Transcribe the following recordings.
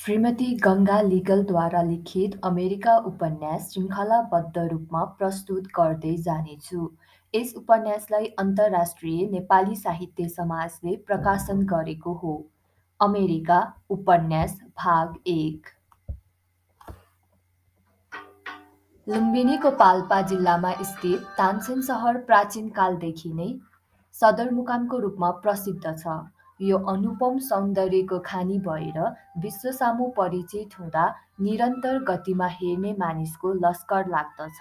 श्रीमती गङ्गा लिगलद्वारा लिखित अमेरिका उपन्यास श्रृङ्खलाबद्ध रूपमा प्रस्तुत गर्दै जानेछु। यस उपन्यासलाई अन्तर्राष्ट्रिय नेपाली साहित्य समाजले प्रकाशन गरेको हो। अमेरिका उपन्यास भाग एक। लुम्बिनीको पाल्पा जिल्लामा स्थित तानसेन सहर प्राचीन कालदेखि नै सदरमुकामको रूपमा प्रसिद्ध छ। यो अनुपम सौन्दर्यको खानी भएर विश्वसामु परिचित हुँदा निरन्तर गतिमा हेर्ने मानिसको लस्कर लाग्दछ।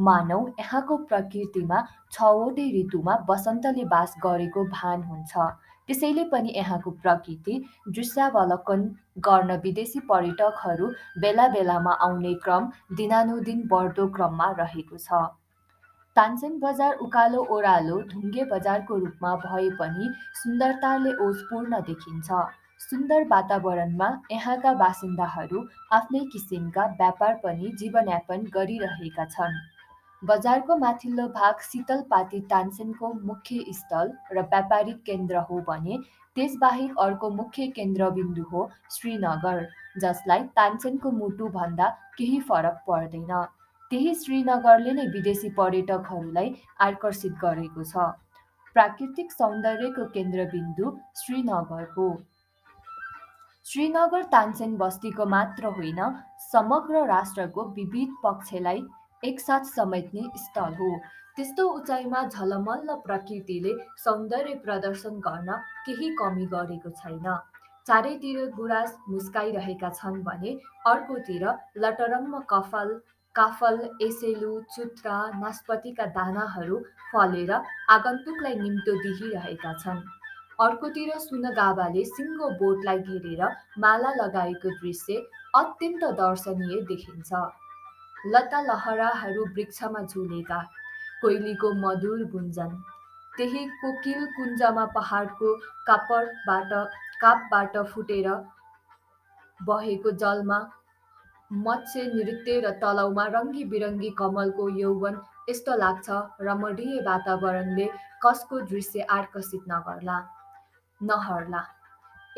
मानौ यहाँको प्रकृतिमा छवटै ऋतुमा वसन्तले बास गरेको भान हुन्छ। त्यसैले पनि यहाँको प्रकृति दृश्यावलोकन गर्न विदेशी पर्यटकहरू बेला बेलामा आउने क्रम दिनानुदिन बढ्दो क्रममा रहेको छ। तानसेन बजार उकालो ओह्रालो ढुङ्गे बजारको रूपमा भए पनि सुन्दरताले ओजपूर्ण देखिन्छ। सुन्दर वातावरणमा यहाँका बासिन्दाहरू आफ्नै किसिमका व्यापार पनि जीवनयापन गरिरहेका छन्। बजारको माथिल्लो भाग शीतलपाती तानसेनको मुख्य स्थल र व्यापारिक केन्द्र हो भने त्यसबाहेक अर्को मुख्य केन्द्रबिन्दु हो श्रीनगर जसलाई तानसेनको मुटु भन्दा केही फरक पर्दैन। त्यही श्रीनगरले नै विदेशी पर्यटकहरूलाई आकर्षित गरेको छ। प्राकृतिक सौन्दर्यको केन्द्रबिन्दु श्रीनगर हो श्रीनगर तानसेन बस्तीको मात्र होइन समग्र राष्ट्रको विविध पक्षलाई एकसाथ समेट्ने स्थल हो। त्यस्तो उचाइमा झलमल्ल प्रकृतिले सौन्दर्य प्रदर्शन गर्न केही कमी गरेको छैन। चारैतिर गुराँस मुस्काइरहेका छन् भने अर्कोतिर लटरम्म कफल काफल एसेलु चुत्रा नास्पतिका दानाहरू फलेर आगन्तुकलाई निम्तो दिइरहेका छन्। अर्कोतिर सुनगाबाले सिङ्गो बोटलाई घेरेर माला लगाएको दृश्य अत्यन्त दर्शनीय देखिन्छ। लता लहराहरू वृक्षमा झुलेका कोइलीको मधुर गुन्जन। त्यही कोकिल कुञ्जमा पहाडको कापडबाट कापबाट फुटेर बहेको जलमा मत्स्य नृत्य र तलाउमा रङ्गी बिरङ्गी कमलको यौवन यस्तो लाग्छ रमणीय वातावरणले कसको दृश्य आकर्षित नगर्ला नहर्ला।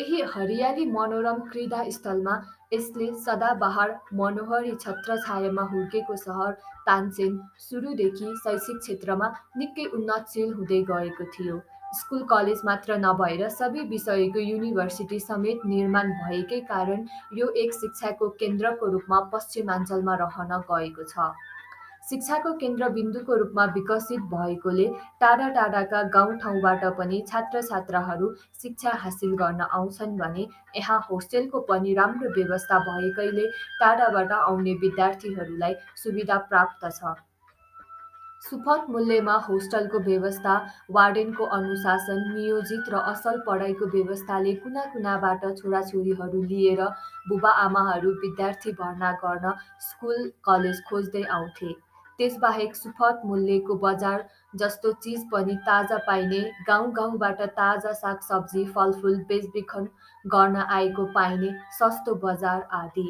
यही हरियाली मनोरम क्रीडा स्थलमा यसले सदाबहार मनोहरी छत्र छायामा हुर्केको सहर तानसेन सुरुदेखि शैक्षिक क्षेत्रमा निकै उन्नतशील हुँदै गएको थियो। स्कुल कलेज मात्र नभएर सबै विषयको युनिभर्सिटी समेत निर्माण भएकै कारण यो एक शिक्षाको केन्द्रको रूपमा पश्चिमाञ्चलमा रहन गएको छ। शिक्षाको केन्द्रबिन्दुको रूपमा विकसित भएकोले टाढा टाढाका गाउँठाउँबाट पनि छात्र छात्राहरू शिक्षा हासिल गर्न आउँछन् भने यहाँ होस्टेलको पनि राम्रो व्यवस्था भएकैले टाढाबाट आउने विद्यार्थीहरूलाई सुविधा प्राप्त छ। सुपथ मूल्यमा होस्टलको व्यवस्था वार्डेनको अनुशासन नियोजित र असल पढाइको व्यवस्थाले कुना कुनाबाट छोराछोरीहरू लिएर बुबाआमाहरू विद्यार्थी भर्ना गर्न स्कुल कलेज खोज्दै आउँथे। त्यसबाहेक सुपथ मूल्यको बजार जस्तो चिज पनि ताजा पाइने गाउँ गाउँबाट ताजा सागसब्जी फलफुल बेचबिखन गर्न आएको पाइने सस्तो बजार आदि।